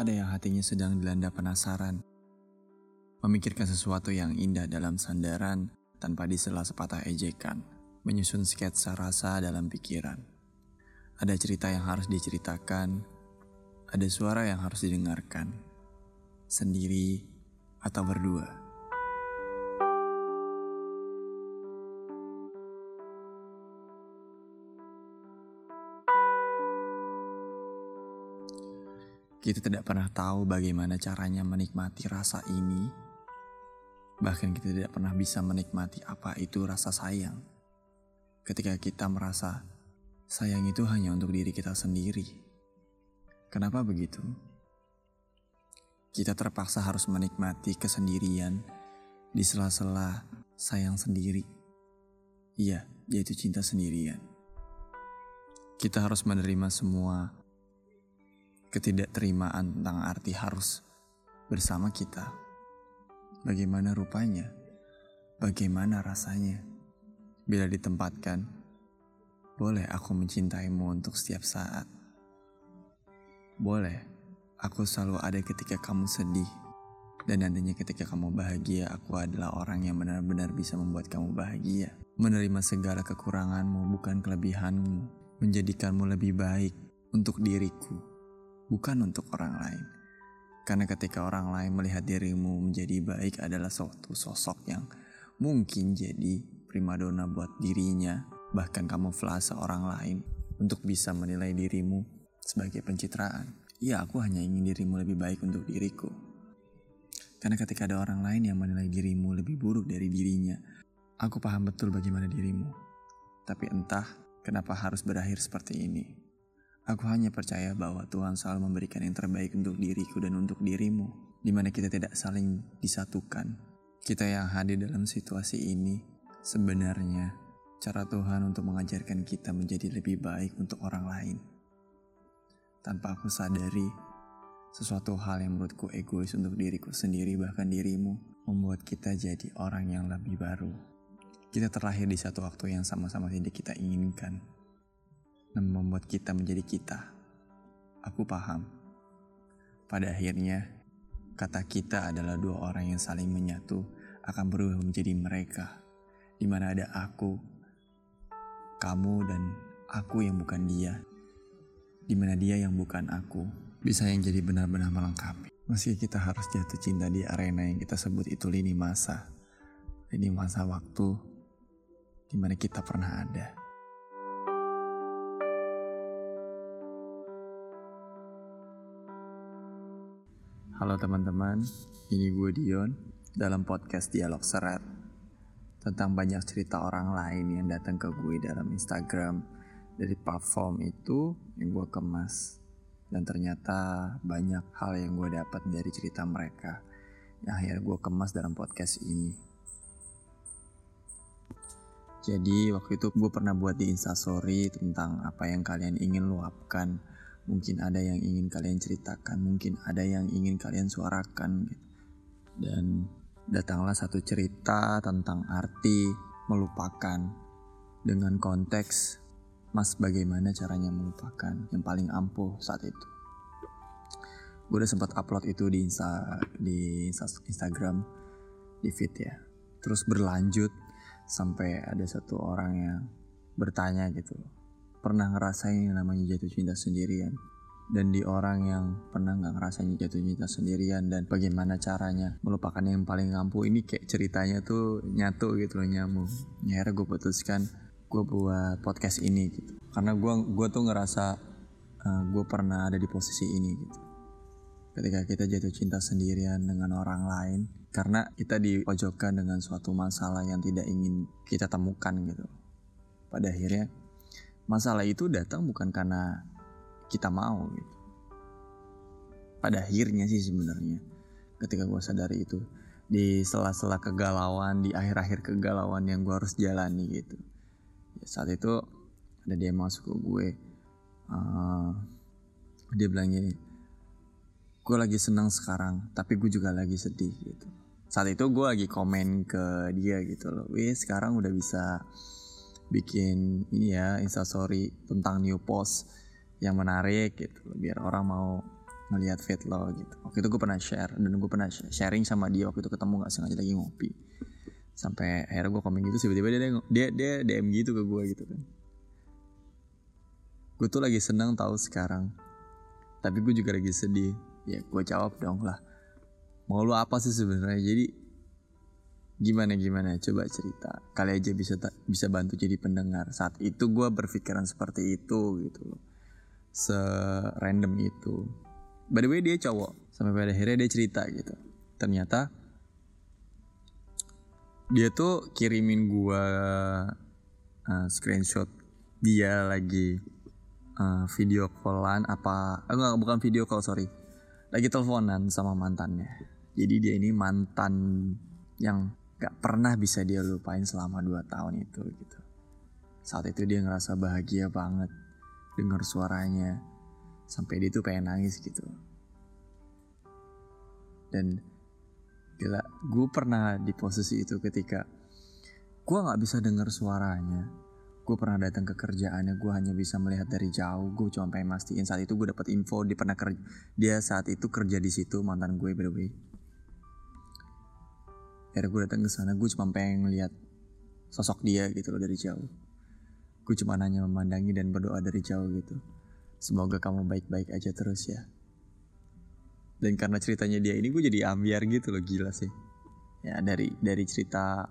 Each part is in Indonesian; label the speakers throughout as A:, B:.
A: Ada yang hatinya sedang dilanda penasaran, memikirkan sesuatu yang indah dalam sandaran tanpa disela sepatah ejekan, menyusun sketsa rasa dalam pikiran. Ada cerita yang harus diceritakan, ada suara yang harus didengarkan, sendiri atau berdua. Kita tidak pernah tahu bagaimana caranya menikmati rasa ini. Bahkan kita tidak pernah bisa menikmati apa itu rasa sayang. Ketika kita merasa sayang itu hanya untuk diri kita sendiri. Kenapa begitu? Kita terpaksa harus menikmati kesendirian di sela-sela sayang sendiri. Iya, yaitu cinta sendirian. Kita harus menerima semua ketidakterimaan tentang arti harus bersama kita. Bagaimana rupanya? Bagaimana rasanya? Bila ditempatkan, boleh aku mencintaimu untuk setiap saat. Boleh, aku selalu ada ketika kamu sedih. Dan nantinya ketika kamu bahagia, aku adalah orang yang benar-benar bisa membuat kamu bahagia. Menerima segala kekuranganmu bukan kelebihanmu, menjadikanmu lebih baik untuk diriku bukan untuk orang lain. Karena ketika orang lain melihat dirimu menjadi baik adalah suatu sosok yang mungkin jadi primadona buat dirinya, bahkan kamuflase orang lain untuk bisa menilai dirimu sebagai pencitraan. Ya, aku hanya ingin dirimu lebih baik untuk diriku. Karena ketika ada orang lain yang menilai dirimu lebih buruk dari dirinya, aku paham betul bagaimana dirimu. Tapi entah kenapa harus berakhir seperti ini. Aku hanya percaya bahwa Tuhan selalu memberikan yang terbaik untuk diriku dan untuk dirimu, di mana kita tidak saling disatukan. Kita yang hadir dalam situasi ini sebenarnya cara Tuhan untuk mengajarkan kita menjadi lebih baik untuk orang lain. Tanpa aku sadari, sesuatu hal yang menurutku egois untuk diriku sendiri bahkan dirimu membuat kita jadi orang yang lebih baru. Kita terlahir di satu waktu yang sama-sama tidak kita inginkan dan membuat kita menjadi kita. Aku paham. Pada akhirnya, kata kita adalah dua orang yang saling menyatu akan berubah menjadi mereka, di mana ada aku, kamu, dan aku yang bukan dia, di mana dia yang bukan aku, bisa yang jadi benar-benar melengkapi. Meski kita harus jatuh cinta di arena yang kita sebut itu lini masa, lini masa waktu, di mana kita pernah ada. Halo teman-teman, ini gue Dion dalam podcast Dialog Serat tentang banyak cerita orang lain yang datang ke gue dalam Instagram. Dari platform itu yang gue kemas. Dan ternyata banyak hal yang gue dapat dari cerita mereka yang akhirnya gue kemas dalam podcast ini. Jadi waktu itu gue pernah buat di instastory tentang apa yang kalian ingin luapkan mungkin ada yang ingin kalian ceritakan, mungkin ada yang ingin kalian suarakan gitu. Dan datanglah satu cerita tentang arti melupakan dengan konteks Mas bagaimana caranya melupakan yang paling ampuh saat itu. Gue udah sempat upload itu di Insta di Instagram di feed ya. Terus berlanjut sampai ada satu orang yang bertanya gitu pernah ngerasain yang namanya jatuh cinta sendirian. Dan di orang yang pernah nggak ngerasain jatuh cinta sendirian dan bagaimana caranya melupakan yang paling ampuh ini kayak ceritanya tuh nyatu gitu loh nyamuk akhirnya gue putuskan gue buat podcast ini gitu. Karena gue gue tuh ngerasa uh, eh, gue pernah ada di posisi ini gitu. Ketika kita jatuh cinta sendirian dengan orang lain karena kita dipojokkan dengan suatu masalah yang tidak ingin kita temukan gitu. Pada akhirnya masalah itu datang bukan karena kita mau gitu. Pada akhirnya sih sebenarnya ketika gue sadari itu di sela-sela kegalauan di akhir-akhir kegalauan yang gue harus jalani gitu. Ya, saat itu ada dia masuk ke gue, uh, dia bilang gini, gue lagi senang sekarang, tapi gue juga lagi sedih gitu. Saat itu gue lagi komen ke dia gitu loh, wih sekarang udah bisa bikin ini ya instastory tentang new post yang menarik gitu biar orang mau ngelihat feed lo gitu. Waktu itu gue pernah share dan gue pernah sharing sama dia waktu itu ketemu nggak sengaja lagi ngopi. Sampai akhirnya gue komen gitu tiba-tiba dia, dia dia DM gitu ke gue gitu kan. Gue tuh lagi senang tahu sekarang tapi gue juga lagi sedih. Ya gue jawab dong lah mau lu apa sih sebenarnya? Jadi gimana gimana? Coba cerita. Kali aja bisa bisa bantu jadi pendengar. Saat itu gue berpikiran seperti itu gitu loh. Se random itu. By the way dia cowok. Sampai pada akhirnya dia cerita gitu. Ternyata dia tuh kirimin gua uh, screenshot. Dia lagi uh, video callan apa eh, enggak bukan video call sorry. Lagi teleponan sama mantannya. Jadi dia ini mantan yang gak pernah bisa dia lupain selama 2 tahun itu gitu. Saat itu dia ngerasa bahagia banget dengar suaranya. Sampai dia tuh pengen nangis gitu. Dan gila gue pernah di posisi itu ketika gue nggak bisa dengar suaranya. Gue pernah datang ke kerjaannya gue hanya bisa melihat dari jauh. Gue cuma pengen mastiin. Saat itu gue dapat info dia pernah kerja dia saat itu kerja di situ mantan gue by the way akhirnya gue datang ke sana gue cuma pengen ngeliat sosok dia gitu loh dari jauh gue cuma hanya memandangi dan berdoa dari jauh gitu Semoga kamu baik-baik aja terus ya. Dan karena ceritanya dia ini gue jadi ambiar gitu loh gila sih. Ya dari dari cerita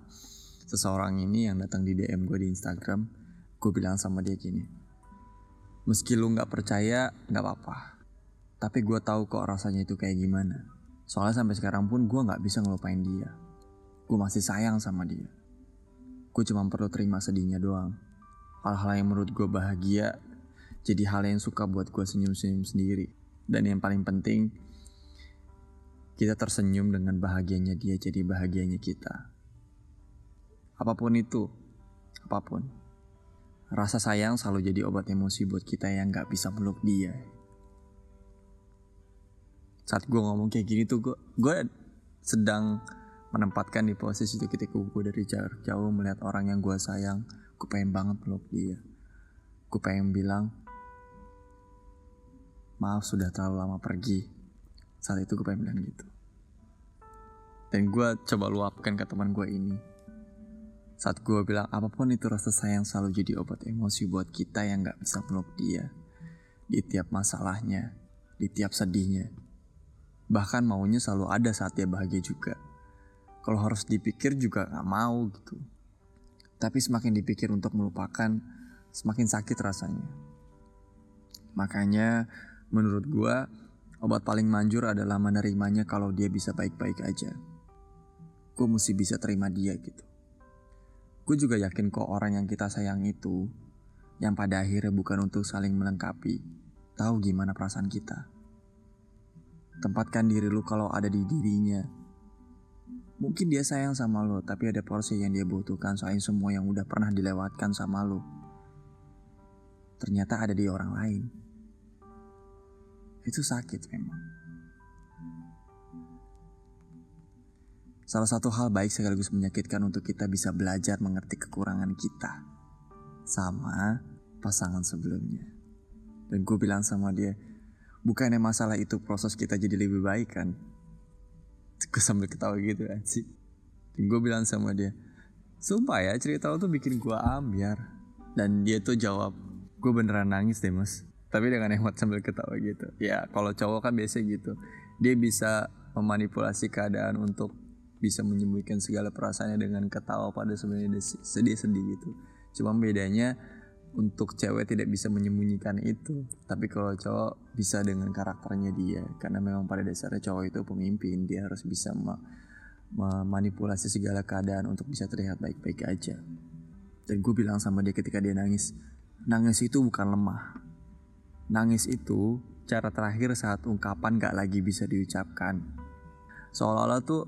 A: seseorang ini yang datang di DM gue di Instagram, gue bilang sama dia gini. Meski lu nggak percaya, nggak apa-apa. Tapi gue tahu kok rasanya itu kayak gimana. Soalnya sampai sekarang pun gue nggak bisa ngelupain dia. Gue masih sayang sama dia. Gue cuma perlu terima sedihnya doang. Hal-hal yang menurut gue bahagia jadi hal yang suka buat gue senyum-senyum sendiri. Dan yang paling penting, kita tersenyum dengan bahagianya dia jadi bahagianya kita. Apa pun itu, apa pun. Rasa sayang selalu jadi obat emosi buat kita yang gak bisa meluk dia. Saat gue ngomong kayak gini tuh gue, gue sedang menempatkan di posisi itu ketika gue dari jauh, jauh melihat orang yang gue sayang, gue pengen banget meluk dia. Gue pengen bilang, maaf sudah terlalu lama pergi. Saat itu gue pengen bilang gitu. Dan gue coba luapkan ke teman gue ini. Saat gue bilang apa pun itu rasa sayang selalu jadi obat emosi buat kita yang gak bisa peluk dia. Di tiap masalahnya, di tiap sedihnya. Bahkan maunya selalu ada saat dia bahagia juga. Kalau harus dipikir juga gak mau gitu. Tapi semakin dipikir untuk melupakan, semakin sakit rasanya. Makanya Menurut gue, obat paling manjur adalah menerimanya kalau dia bisa baik-baik aja. Gue mesti bisa terima dia gitu. Gue juga yakin kok orang yang kita sayang itu, yang pada akhirnya bukan untuk saling melengkapi, tahu gimana perasaan kita. Tempatkan diri lu kalau ada di dirinya. Mungkin dia sayang sama lo, tapi ada porsi yang dia butuhkan soal semua yang udah pernah dilewatkan sama lo. Ternyata ada di orang lain itu sakit memang. Salah satu hal baik sekaligus menyakitkan untuk kita bisa belajar mengerti kekurangan kita sama pasangan sebelumnya. Dan gue bilang sama dia, bukannya masalah itu proses kita jadi lebih baik kan? Gue sambil ketawa gitu kan sih. Gue bilang sama dia, sumpah ya cerita lo tuh bikin gue ambiar. Dan dia tuh jawab, gue beneran nangis deh mas tapi dengan hemat sambil ketawa gitu ya kalau cowok kan biasa gitu dia bisa memanipulasi keadaan untuk bisa menyembunyikan segala perasaannya dengan ketawa pada sebenarnya sedih-sedih gitu cuma bedanya untuk cewek tidak bisa menyembunyikan itu tapi kalau cowok bisa dengan karakternya dia karena memang pada dasarnya cowok itu pemimpin dia harus bisa memanipulasi segala keadaan untuk bisa terlihat baik-baik aja dan gue bilang sama dia ketika dia nangis nangis itu bukan lemah Nangis itu cara terakhir saat ungkapan gak lagi bisa diucapkan. Seolah-olah tuh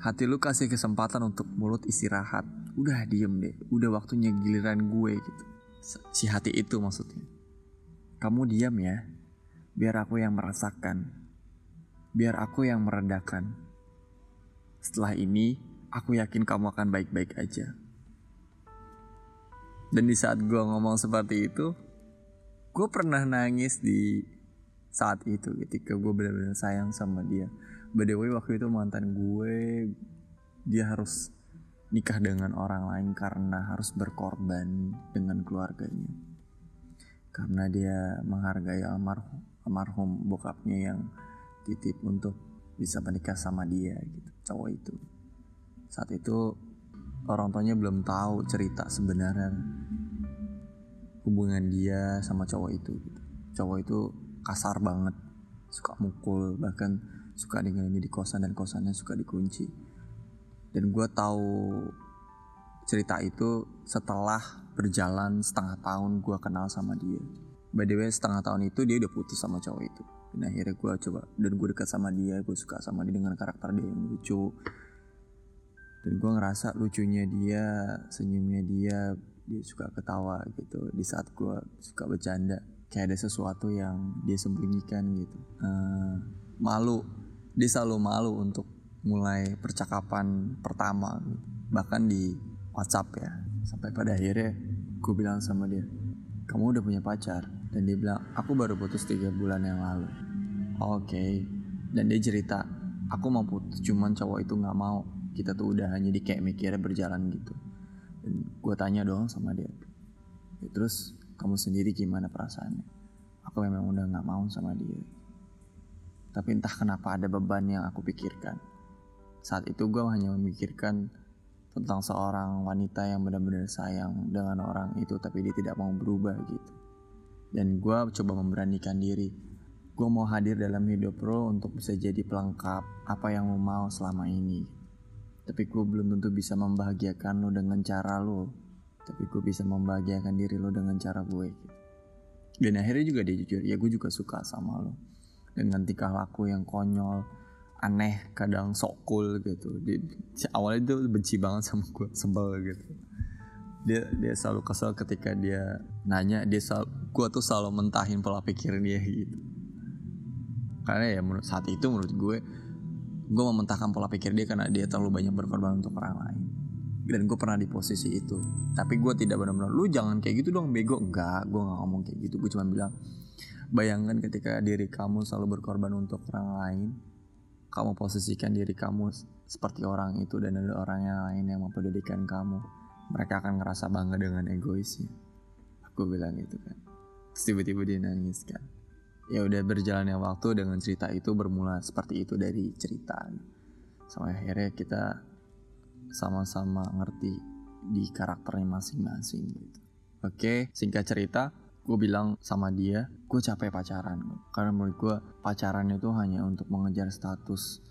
A: hati lu kasih kesempatan untuk mulut istirahat. Udah diem deh, udah waktunya giliran gue gitu. Si hati itu maksudnya. Kamu diam ya, biar aku yang merasakan. Biar aku yang meredakan. Setelah ini, aku yakin kamu akan baik-baik aja. Dan di saat gue ngomong seperti itu, gue pernah nangis di saat itu ketika gue benar-benar sayang sama dia by the way waktu itu mantan gue dia harus nikah dengan orang lain karena harus berkorban dengan keluarganya. Karena dia menghargai almarhum almarhum bokapnya yang titip untuk bisa menikah sama dia gitu cowok itu. Saat itu orang tuanya belum tahu cerita sebenarnya hubungan dia sama cowok itu gitu. cowok itu kasar banget suka mukul bahkan suka ninggalin di kosan dan kosannya suka dikunci dan gue tahu cerita itu setelah berjalan setengah tahun gue kenal sama dia. By the way setengah tahun itu dia udah putus sama cowok itu. Dan akhirnya gue coba dan gue dekat sama dia gue suka sama dia dengan karakter dia yang lucu. Dan gue ngerasa lucunya dia senyumnya dia dia suka ketawa gitu. Di saat gue suka bercanda kayak ada sesuatu yang dia sembunyikan gitu. Uh, malu dia selalu malu untuk mulai percakapan pertama bahkan di WhatsApp ya. Sampai pada akhirnya gue bilang sama dia kamu udah punya pacar? Dan dia bilang aku baru putus tiga bulan yang lalu. Oke. Okay. dan dia cerita aku mau putus cuman cowok itu nggak mau. Kita tuh udah hanya di kayak mikirnya berjalan gitu. Dan gue tanya dong sama dia ya, terus kamu sendiri gimana perasaannya? Aku memang udah nggak mau sama dia. Tapi entah kenapa ada beban yang aku pikirkan saat itu gue hanya memikirkan tentang seorang wanita yang benar-benar sayang dengan orang itu tapi dia tidak mau berubah gitu. Dan gue coba memberanikan diri. Gue mau hadir dalam hidup lo untuk bisa jadi pelengkap apa yang lo mau selama ini. Tapi gue belum tentu bisa membahagiakan lo dengan cara lo. Tapi gue bisa membahagiakan diri lo dengan cara gue gitu. Dan akhirnya juga dia jujur ya gue juga suka sama lo. Dengan tingkah laku yang konyol aneh kadang sok cool gitu. Dia, awalnya itu benci banget sama gue sebel gitu. Dia dia selalu kesel ketika dia nanya dia selalu gue tuh selalu mentahin pola pikir dia gitu. Karena ya menurut saat itu menurut gue gue mementahkan pola pikir dia karena dia terlalu banyak berkorban untuk orang lain. Dan gue pernah di posisi itu. Tapi gue tidak benar-benar lu jangan kayak gitu dong bego. Enggak gue nggak ngomong kayak gitu. Gue cuma bilang bayangkan ketika diri kamu selalu berkorban untuk orang lain kamu posisikan diri kamu seperti orang itu dan ada orang yang lain yang mempedulikan kamu mereka akan ngerasa bangga dengan egoisnya. Aku bilang gitu kan. Tiba-tiba dia nangis kan. Ya udah berjalannya waktu dengan cerita itu bermula seperti itu dari cerita sampai akhirnya kita sama-sama ngerti di karakternya masing-masing gitu. Oke, singkat cerita, gue bilang sama dia, gue capek pacaran. Karena menurut gue pacaran itu hanya untuk mengejar status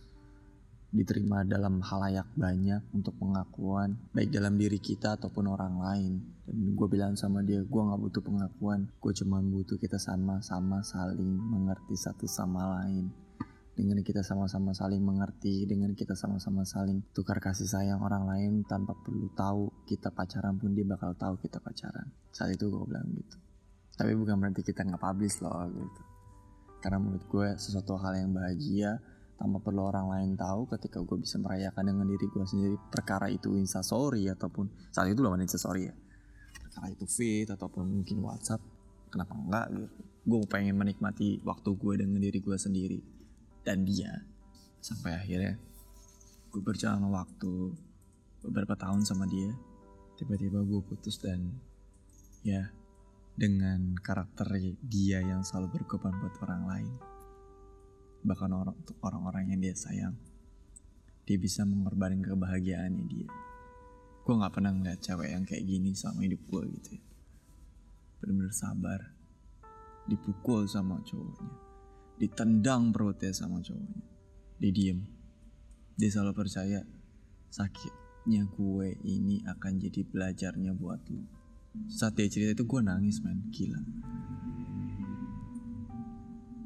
A: diterima dalam halayak banyak untuk pengakuan baik dalam diri kita ataupun orang lain dan gue bilang sama dia gue nggak butuh pengakuan gue cuma butuh kita sama-sama saling mengerti satu sama lain dengan kita sama-sama saling mengerti, dengan kita sama-sama saling tukar kasih sayang orang lain tanpa perlu tahu kita pacaran pun dia bakal tahu kita pacaran. Saat itu gue bilang gitu. Tapi bukan berarti kita nggak publish loh gitu. Karena menurut gue sesuatu hal yang bahagia tanpa perlu orang lain tahu ketika gue bisa merayakan dengan diri gue sendiri perkara itu instastory ataupun saat itu ada instastory ya perkara itu feed ataupun mungkin whatsapp kenapa enggak gitu gue pengen menikmati waktu gue dengan diri gue sendiri dan dia sampai akhirnya gue berjalan waktu beberapa tahun sama dia tiba-tiba gue putus dan ya dengan karakter dia yang selalu berkorban buat orang lain. Bahkan orang untuk orang-orang yang dia sayang dia bisa mengorbankan kebahagiaannya dia. Gue nggak pernah ngeliat cewek yang kayak gini sama hidup gue gitu ya. Bener-bener sabar. Dipukul sama cowoknya. Ditendang perutnya sama cowoknya. Dia diem. Dia selalu percaya sakitnya gue ini akan jadi belajarnya buat lo saat dia cerita itu gue nangis man gila.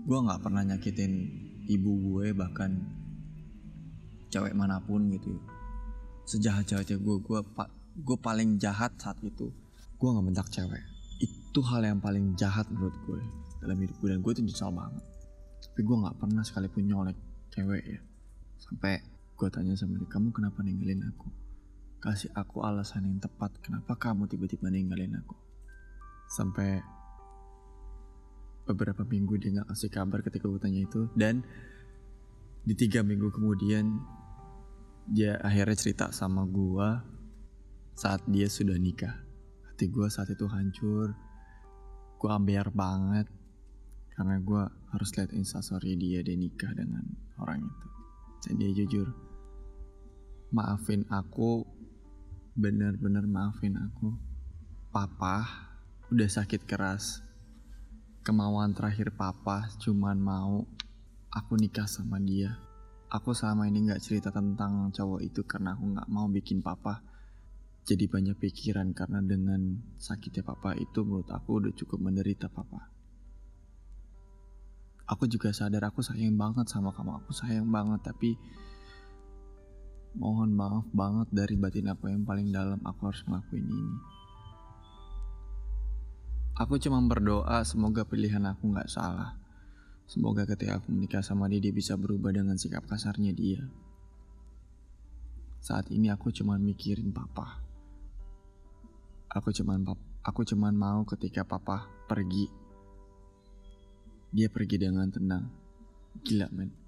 A: Gue nggak pernah nyakitin ibu gue bahkan cewek mana pun gitu ya. sejahat jahatnya gue gue pak gue paling jahat saat itu gue nggak bentak cewek. Itu hal yang paling jahat menurut gue dalam hidup gue dan gue tuh nyesal banget. Tapi gue nggak pernah sekalipun nyolek cewek ya. Sampai gue tanya sama dia kamu kenapa ninggalin aku kasih aku alasan yang tepat kenapa kamu tiba-tiba ninggalin aku. Sampai beberapa minggu dia nggak kasih kabar ketika gue tanya itu. Dan di tiga minggu kemudian dia akhirnya cerita sama gue saat dia sudah nikah. Hati gue saat itu hancur. Gue ambiar banget. Karena gue harus lihat instastory dia dia nikah dengan orang itu. Dan dia jujur maafin aku bener-bener maafin aku. Papa udah sakit keras. Kemauan terakhir papa cuman mau aku nikah sama dia. Aku selama ini nggak cerita tentang cowok itu karena aku nggak mau bikin papa jadi banyak pikiran karena dengan sakitnya papa itu menurut aku udah cukup menderita papa. Aku juga sadar aku sayang banget sama kamu, aku sayang banget tapi mohon maaf banget dari batin aku yang paling dalam aku harus ngelakuin ini. Aku cuma berdoa semoga pilihan aku nggak salah. Semoga ketika aku menikah sama dia, dia bisa berubah dengan sikap kasarnya dia. Saat ini aku cuma mikirin papa. Aku cuman aku cuman mau ketika papa pergi. Dia pergi dengan tenang. Gila men.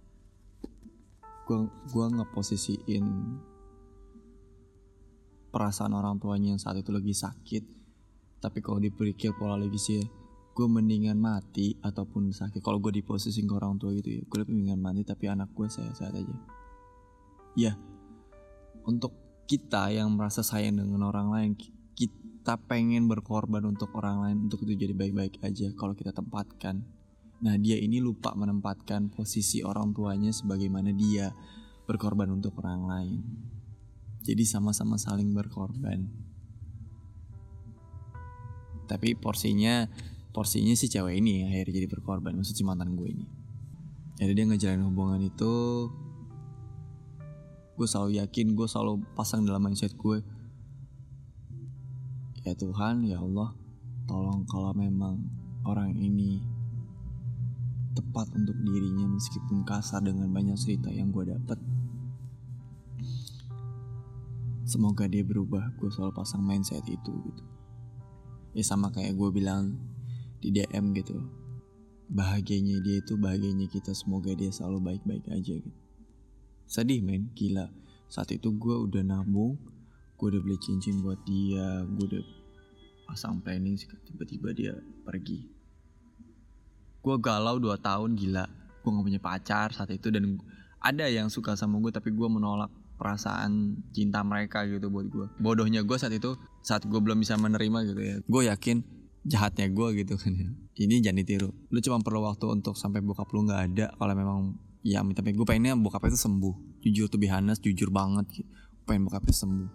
A: Gua gua ngeposisiin perasaan orang tuanya yang saat itu lagi sakit. Tapi kalau dipikir pola lagi sih gue mendingan mati ataupun sakit kalau gue di posisi ke orang tua gitu ya gue lebih mendingan mati tapi anak gue sehat-sehat aja ya untuk kita yang merasa sayang dengan orang lain kita pengen berkorban untuk orang lain untuk itu jadi baik-baik aja kalau kita tempatkan. Nah dia ini lupa menempatkan posisi orang tuanya sebagaimana dia berkorban untuk orang lain. Jadi sama-sama saling berkorban. Tapi porsinya porsinya si cewek ini akhirnya jadi berkorban maksud si mantan gue ini. Jadi dia ngejalanin hubungan itu gue selalu yakin gue selalu pasang dalam mindset gue Ya Tuhan, ya Allah, tolong kalau memang orang ini tepat untuk dirinya meskipun kasar dengan banyak cerita yang gue dapet. Semoga dia berubah, gue selalu pasang mindset itu gitu. Ya sama kayak gue bilang di DM gitu. Bahagianya dia itu bahagianya kita, semoga dia selalu baik-baik aja gitu. Sedih men, gila. Saat itu gue udah nabung, gue udah beli cincin buat dia gue udah pasang planning tiba-tiba dia pergi gue galau 2 tahun gila. Gue gak punya pacar saat itu dan ada yang suka sama gue tapi gue menolak perasaan cinta mereka gitu buat gue bodohnya gue saat itu saat gue belum bisa menerima gitu ya. Gue yakin jahatnya gue gitu kan ya. Ini jangan ditiru. Lu cuma perlu waktu untuk sampai bokap lu nggak ada kalau memang ya tapi gue pengennya bokap itu sembuh. Jujur tuh bihanas jujur banget gitu. Pengen bokapnya sembuh.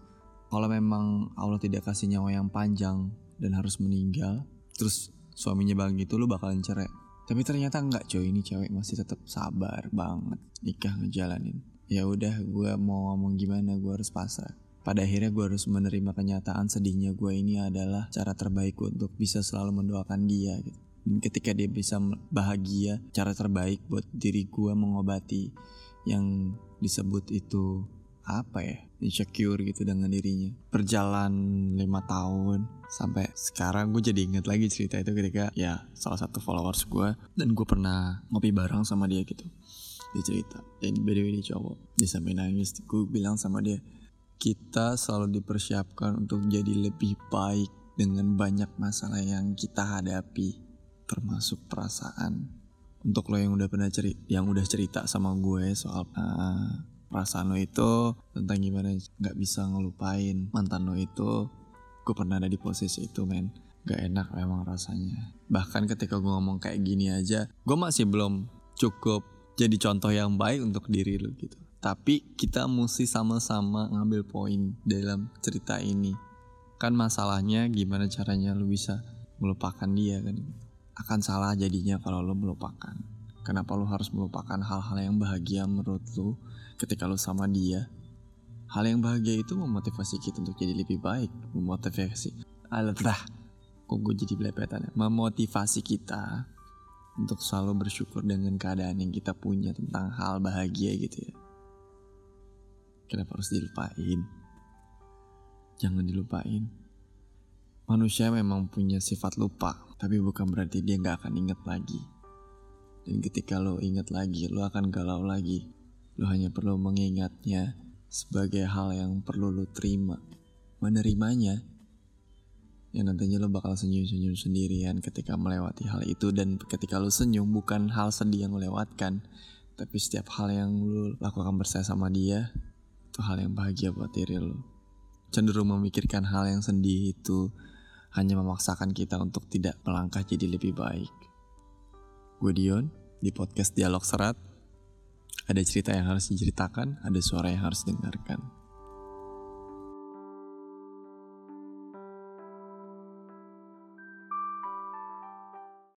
A: Kalau memang Allah tidak kasih nyawa yang panjang dan harus meninggal, terus suaminya bang gitu lu bakalan cerai. Tapi ternyata enggak coy, ini cewek masih tetap sabar banget nikah ngejalanin. Ya udah, gue mau ngomong gimana, gue harus pasrah. Pada akhirnya gue harus menerima kenyataan sedihnya gue ini adalah cara terbaik untuk bisa selalu mendoakan dia gitu. Dan ketika dia bisa bahagia, cara terbaik buat diri gue mengobati yang disebut itu apa ya insecure gitu dengan dirinya. Berjalan lima tahun sampai sekarang gue jadi inget lagi cerita itu ketika ya salah satu followers gue dan gue pernah ngopi bareng sama dia gitu. Dia cerita dan by the dia cowok. Dia sampai nangis gue bilang sama dia kita selalu dipersiapkan untuk jadi lebih baik dengan banyak masalah yang kita hadapi termasuk perasaan. Untuk lo yang udah pernah cerita yang udah cerita sama gue soal uh, perasaan lo itu tentang gimana nggak bisa ngelupain. Mantan lo itu gue pernah ada di posisi itu men. Gak enak memang rasanya. Bahkan ketika gue ngomong kayak gini aja gue masih belum cukup jadi contoh yang baik untuk diri lo gitu. Tapi kita mesti sama-sama ngambil poin dalam cerita ini. Kan masalahnya gimana caranya lo bisa melupakan dia kan? Akan salah jadinya kalau lo melupakan. Kenapa lo harus melupakan hal-hal yang bahagia menurut lo ketika lo sama dia hal yang bahagia itu memotivasi kita untuk jadi lebih baik memotivasi. Alah kok gue jadi belepetan ya? Memotivasi kita untuk selalu bersyukur dengan keadaan yang kita punya tentang hal bahagia gitu ya. Kenapa harus dilupain? Jangan dilupain. Manusia memang punya sifat lupa Tapi bukan berarti dia gak akan inget lagi. Dan ketika lo inget lagi, lo akan galau lagi. Lo hanya perlu mengingatnya sebagai hal yang perlu lo terima. Menerimanya. Ya nantinya lo bakal senyum-senyum sendirian ketika melewati hal itu. Dan ketika lo senyum bukan hal sedih yang lo lewatkan. Tapi setiap hal yang lo lakukan bersama sama dia, itu hal yang bahagia buat diri lo. Cenderung memikirkan hal yang sedih itu hanya memaksakan kita untuk tidak melangkah jadi lebih baik. Gue Dion, di podcast Dialog Serat, ada cerita yang harus diceritakan, ada suara yang harus didengarkan.